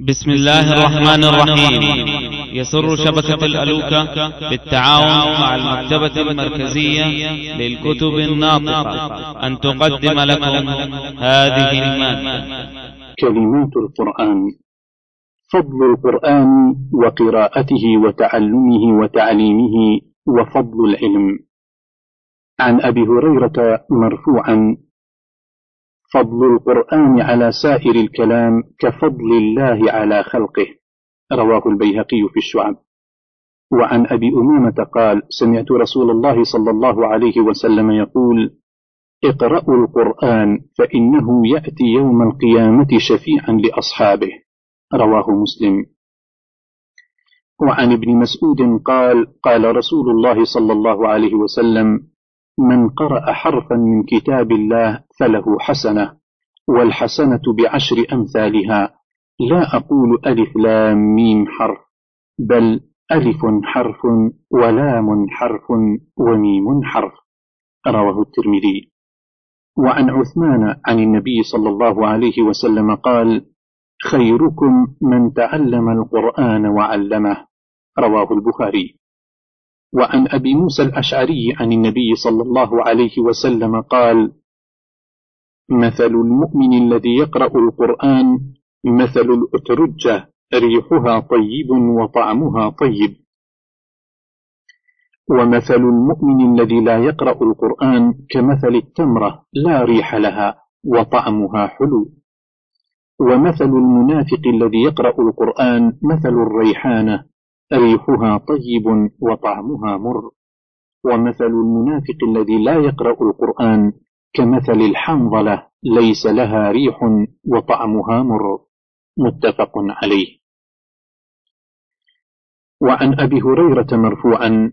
بسم الله الرحمن الرحيم. يسر شبكة الألوكة بالتعاون مع المكتبة المركزية للكتب الناطقة. أن تقدم لكم هذه المادة كلمات القرآن فضل القرآن وقراءته وتعلمه وتعليمه وفضل العلم. عن أبي هريرة مرفوعا فضل القرآن على سائر الكلام كفضل الله على خلقه. رواه البيهقي في الشعب. وعن أبي أمامة قال سمعت رسول الله صلى الله عليه وسلم يقول اقرأوا القرآن فإنه يأتي يوم القيامة شفيعا لأصحابه. رواه مسلم. وعن ابن مسعود قال قال رسول الله صلى الله عليه وسلم من قرأ حرفا من كتاب الله فله حسنة والحسنة بعشر أمثالها. لا أقول ألف لام ميم حرف بل ألف حرف ولام حرف وميم حرف. رواه الترمذي. وعن عثمان عن النبي صلى الله عليه وسلم قال خيركم من تعلم القرآن وعلمه رواه البخاري. وعن أبي موسى الأشعري عن النبي صلى الله عليه وسلم قال مثل المؤمن الذي يقرأ القرآن مثل الأترجة ريحها طيب وطعمها طيب. ومثل المؤمن الذي لا يقرأ القرآن كمثل التمرة لا ريح لها وطعمها حلو. ومثل المنافق الذي يقرأ القرآن مثل الريحانة ريحها طيب وطعمها مر. ومثل المنافق الذي لا يقرأ القرآن كمثل الحنظلة ليس لها ريح وطعمها مر. متفق عليه. وعن أبي هريرة مرفوعا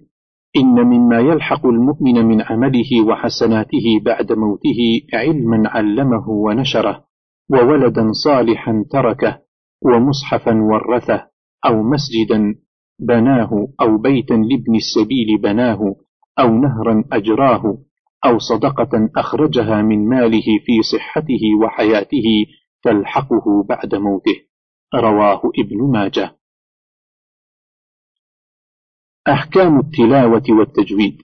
إن مما يلحق المؤمن من عمله وحسناته بعد موته علما علمه ونشره وولدا صالحا تركه ومصحفا ورثه أو مسجدا بناه أو بيتا لابن السبيل بناه أو نهرا أجراه أو صدقة أخرجها من ماله في صحته وحياته تلحقه بعد موته. رواه ابن ماجه. أحكام التلاوة والتجويد.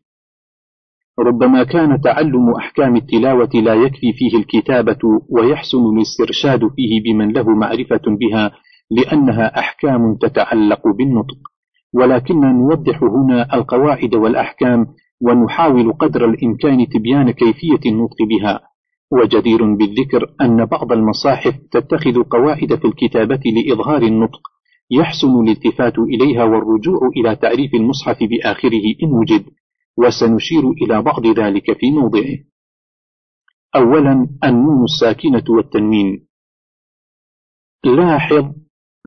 ربما كان تعلم أحكام التلاوة لا يكفي فيه الكتابة ويحسن الاسترشاد فيه بمن له معرفة بها لأنها أحكام تتعلق بالنطق. ولكننا نوضح هنا القواعد والأحكام ونحاول قدر الإمكان تبيان كيفية النطق بها. وجدير بالذكر أن بعض المصاحف تتخذ قواعد في الكتابة لإظهار النطق يحسن الالتفات إليها والرجوع إلى تعريف المصحف بآخره إن وجد وسنشير إلى بعض ذلك في موضعه. أولا النون الساكنة والتنوين. لاحظ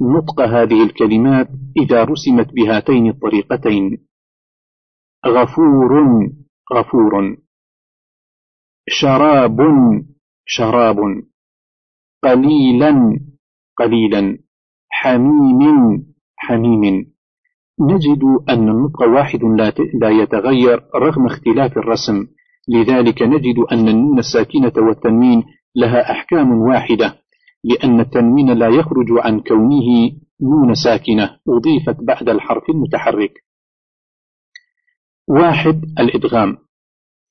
نطق هذه الكلمات إذا رسمت بهاتين الطريقتين. غفور غفور. شراب شراب. قليلا قليلا. حميم حميم. نجد أن النطق واحد لا يتغير رغم اختلاف الرسم. لذلك نجد أن النون الساكنة والتنوين لها أحكام واحدة. لأن التنوين لا يخرج عن كونه نون ساكنة أضيفت بعد الحرف المتحرك. واحد الإدغام.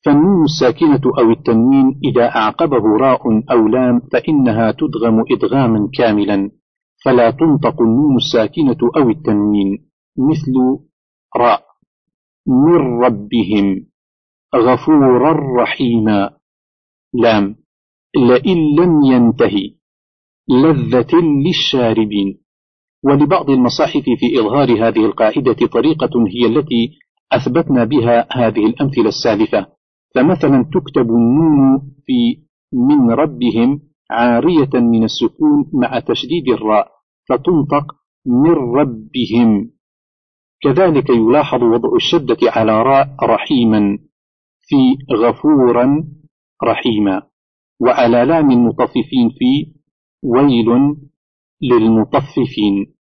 فالنون الساكنة أو التنوين إذا أعقبه راء أو لام فإنها تدغم إدغاما كاملا. فلا تنطق النون الساكنة أو التنوين مثل راء. من ربهم. غفورا رحيما. لام. لئن لم ينتهي. لذة للشاربين. ولبعض المصاحف في إظهار هذه القاعدة طريقة هي التي أثبتنا بها هذه الأمثلة السالفة. فمثلا تكتب النون في من ربهم عارية من السكون مع تشديد الراء فتنطق من ربهم. كذلك يلاحظ وضع الشدة على راء رحيما في غفورا رحيما وعلى لام المطففين في ويل للمطففين.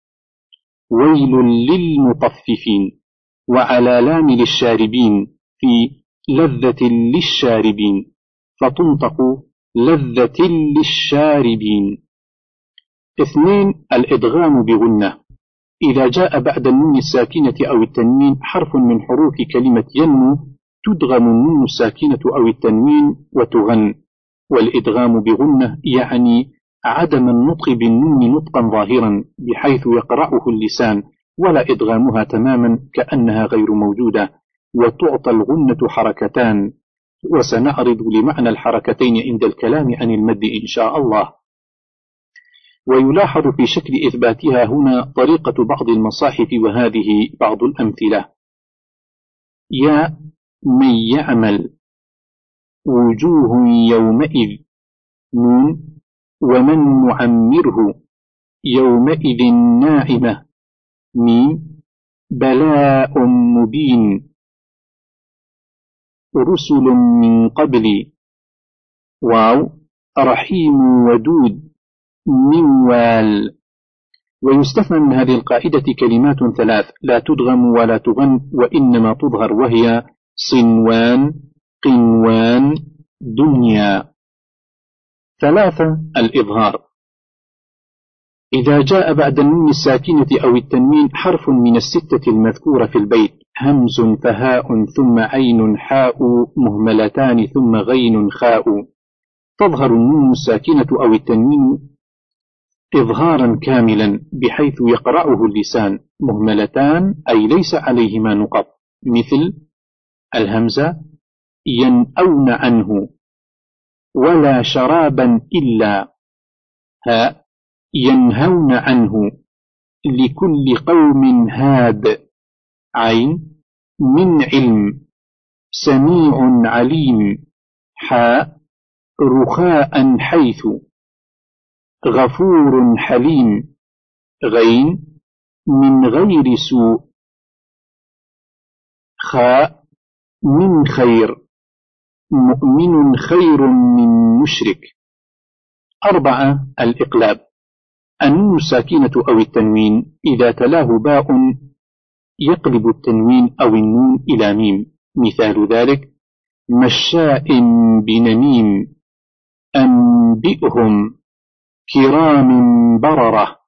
ويل للمطففين. وعلى لام للشاربين في لذة للشاربين. فتنطق لذة للشاربين. اثنين الإدغام بغنة. إذا جاء بعد النون الساكنة أو التنوين حرف من حروف كلمة ينمو تدغم النون الساكنة أو التنوين وتغن. والإدغام بغنة يعني عدم النطق بالنون نطقا ظاهرا بحيث يقرأه اللسان ولا إدغامها تماما كأنها غير موجودة وتعطى الغنة حركتان. وسنعرض لمعنى الحركتين عند الكلام عن المد إن شاء الله. ويلاحظ في شكل إثباتها هنا طريقة بعض المصاحف وهذه بعض الأمثلة. يا من يعمل. وجوه يومئذ. نون. ومن نعمره يومئذ ناعمة. ميم بلاء مبين. رسل من قبلي واو رحيم ودود منوال. ويستثنى من هذه القاعدة كلمات ثلاث لا تدغم ولا تغن وإنما تظهر وهي صنوان قنوان دنيا. ثلاثة. الإظهار. إذا جاء بعد النون الساكنة أو التنوين حرف من الستة المذكورة في البيت همز فهاء ثم عين حاء مهملتان ثم غين خاء. تظهر النون الساكنة أو التنوين إظهارا كاملا بحيث يقرأه اللسان. مهملتان أي ليس عليهما نقط. مثل الهمزة ينأون عنه. ولا شرابا إلا هاء ينهون عنه لكل قوم هاد. عين من علم سميع عليم حاء رخاء حيث غفور حليم غين من غير سوء خاء من خير مؤمن خير من مشرك. أربعة الإقلاب. النون الساكنة أو التنوين إذا تلاه باء يقلب التنوين أو النون إلى ميم. مثال ذلك مشاء بنميم أنبئهم كرام بررة.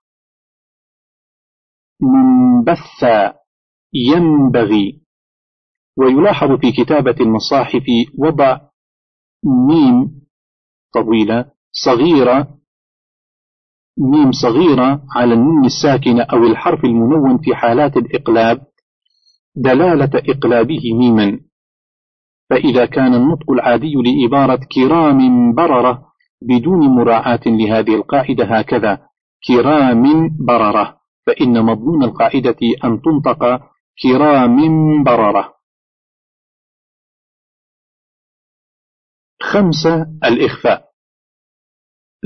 منبثا ينبغي ويلاحظ في كتابة المصاحف وضع ميم طويلة صغيرة ميم صغيرة على النون الساكنة أو الحرف المنون في حالات الإقلاب دلالة إقلابه ميما. فإذا كان النطق العادي لعبارة كرام بررة بدون مراعاة لهذه القاعدة هكذا. كرام بررة فإن مضمون القاعدة أن تنطق كرام بررة. خمسة الإخفاء.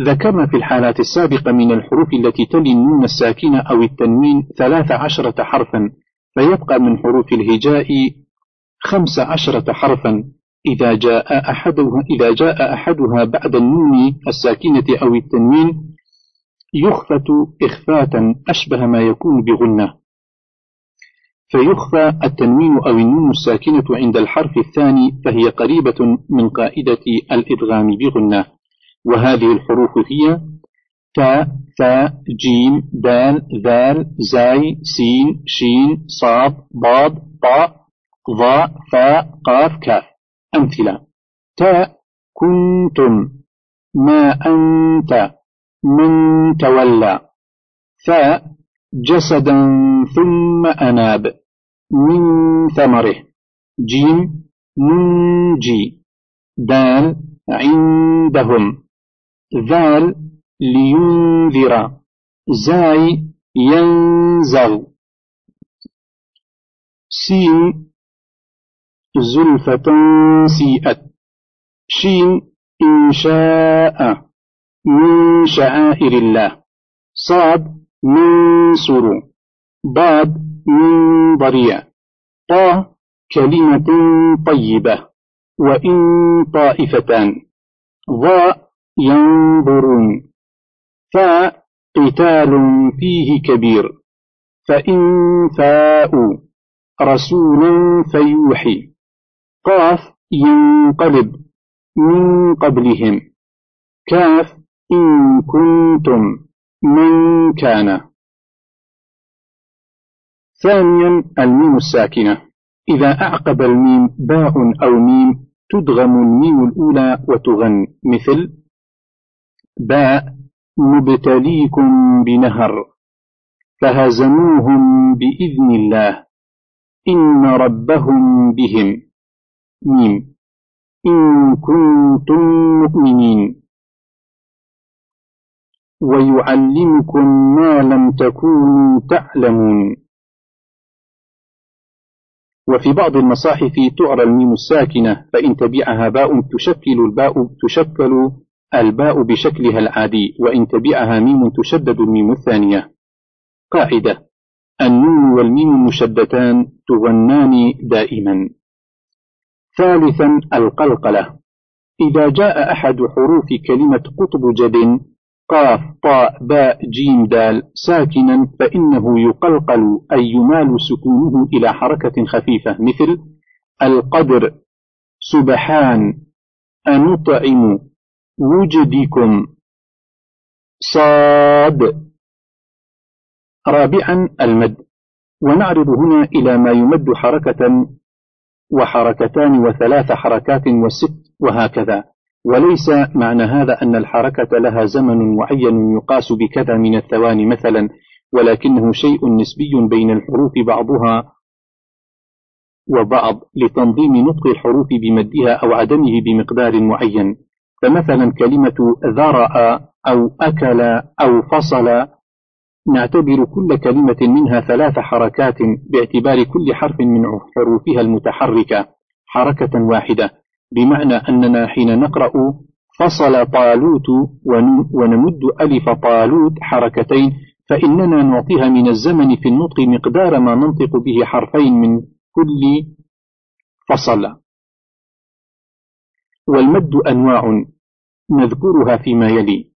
ذكرنا في الحالات السابقة من الحروف التي تلي النون الساكنة أو التنوين ثلاث عشرة حرفا فيبقى من حروف الهجاء خمس عشرة حرفا. إذا جاء أحدها, إذا جاء أحدها بعد النون الساكنة أو التنوين يخفت إخفاتا أشبه ما يكون بغنة فيخفى التنوين أو النون الساكنة عند الحرف الثاني فهي قريبة من قائدة الإدغام بغنة وهذه الحروف هي تا ثا جيم دال ذال زاي سين شين صاد ضاد طاء ظاء فاء قاف كاف أمثلة. تا كنتم. ما أنت. من تولى. فاء جسدا ثم أناب. من ثمره. جيم منجي دال عندهم. ذال لينذر. زاي ينزل سين زلفة سيئت. شين إن شاء من شعائر الله. صاد من سر ضاد من ضريع. طا كلمة طيبة. وإن طائفتان. ضاء ينظرون. فاء قتال فيه كبير. فإن فاءوا. رسولا فيوحي. قاف ينقلب. من قبلهم. كاف إن كنتم. من كان. ثانيا الميم الساكنة. إذا أعقب الميم باء أو ميم تدغم الميم الأولى وتغن. مثل باء نبتليكم بنهر فهزموهم بإذن الله. إن ربهم بهم. ميم إن كنتم مؤمنين. ويعلمكم ما لم تكونوا تعلمون. وفي بعض المصاحف تعرى الميم الساكنة فإن تبعها باء تشكل الباء تشكل الباء بشكلها العادي وإن تبعها ميم تشدد الميم الثانية. قاعدة النون والميم المشدتان تغنان دائما. ثالثا القلقلة إذا جاء أحد حروف كلمة قطب جد قاف طاء باء جيم دال ساكنا فإنه يقلقل أي يمال سكونه إلى حركة خفيفة مثل القدر سبحان أنطعم وجدكم صاد. رابعا المد. ونعرض هنا إلى ما يمد حركة وحركتان وثلاث حركات وست وهكذا. وليس معنى هذا أن الحركة لها زمن معين يقاس بكذا من الثواني مثلا ولكنه شيء نسبي بين الحروف بعضها وبعض لتنظيم نطق الحروف بمدها أو عدمه بمقدار معين. فمثلا كلمة ذرأ أو أكل أو فصل نعتبر كل كلمة منها ثلاث حركات باعتبار كل حرف من حروفها المتحركة حركة واحدة. بمعنى أننا حين نقرأ فصل طالوت ونمد ألف طالوت حركتين فإننا نعطيها من الزمن في النطق مقدار ما ننطق به حرفين من كل فصل. والمد أنواع نذكرها فيما يلي.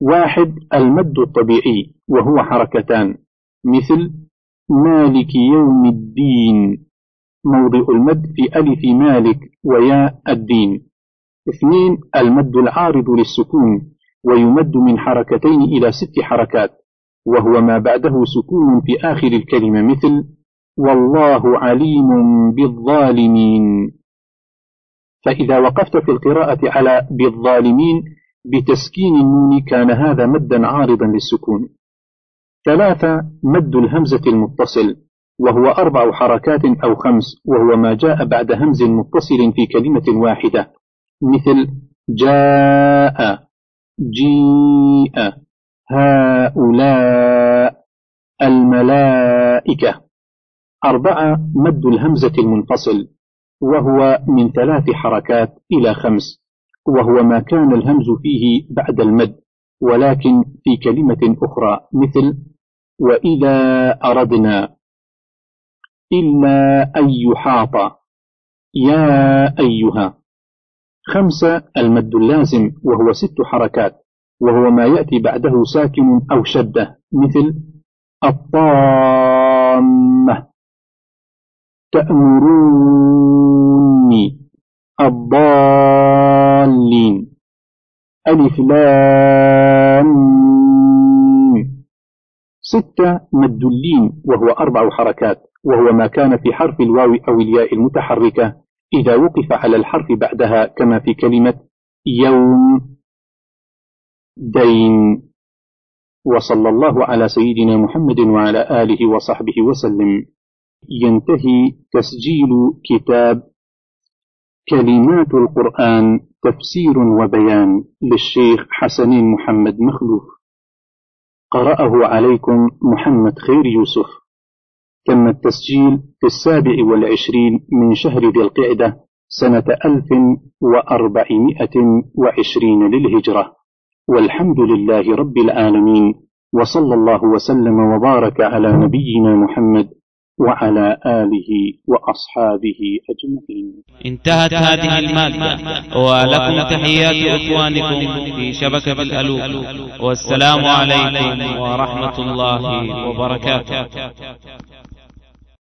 واحد المد الطبيعي وهو حركتان. مثل مالك يوم الدين. موضع المد في ألف مالك وياء الدين. اثنين المد العارض للسكون ويمد من حركتين إلى ست حركات وهو ما بعده سكون في آخر الكلمة مثل والله عليم بالظالمين. فإذا وقفت في القراءة على بالظالمين بتسكين النون كان هذا مدا عارضا للسكون. ثلاثة مد الهمزة المتصل. وهو أربع حركات أو خمس وهو ما جاء بعد همز متصل في كلمة واحدة مثل جاء جيء هؤلاء الملائكة. أربعة مد الهمزة المنفصل وهو من ثلاث حركات إلى خمس وهو ما كان الهمز فيه بعد المد ولكن في كلمة أخرى مثل وإذا أردنا. إلا أن يحاط. يا أيها. خمسة المد اللازم وهو ست حركات وهو ما يأتي بعده ساكن أو شدة مثل الطامة. تأمروني. الضالين. ألف لام. ستة مد اللين وهو أربع حركات. وهو ما كان في حرف الواو أو الياء المتحركة إذا وقف على الحرف بعدها كما في كلمة يوم دين. وصلى الله على سيدنا محمد وعلى آله وصحبه وسلم. ينتهي تسجيل كتاب كلمات القرآن تفسير وبيان للشيخ حسنين محمد مخلوف. قرأه عليكم محمد خير يوسف. تم التسجيل في السابع والعشرين من شهر ذي القعدة سنة ألف وأربعمائة وعشرين للهجرة. والحمد لله رب العالمين وصلى الله وسلم وبارك على نبينا محمد وعلى آله وأصحابه أجمعين. انتهت هذه المادة ولكم تحيات إخوانكم في شبكة الألوف والسلام عليكم ورحمة الله وبركاته.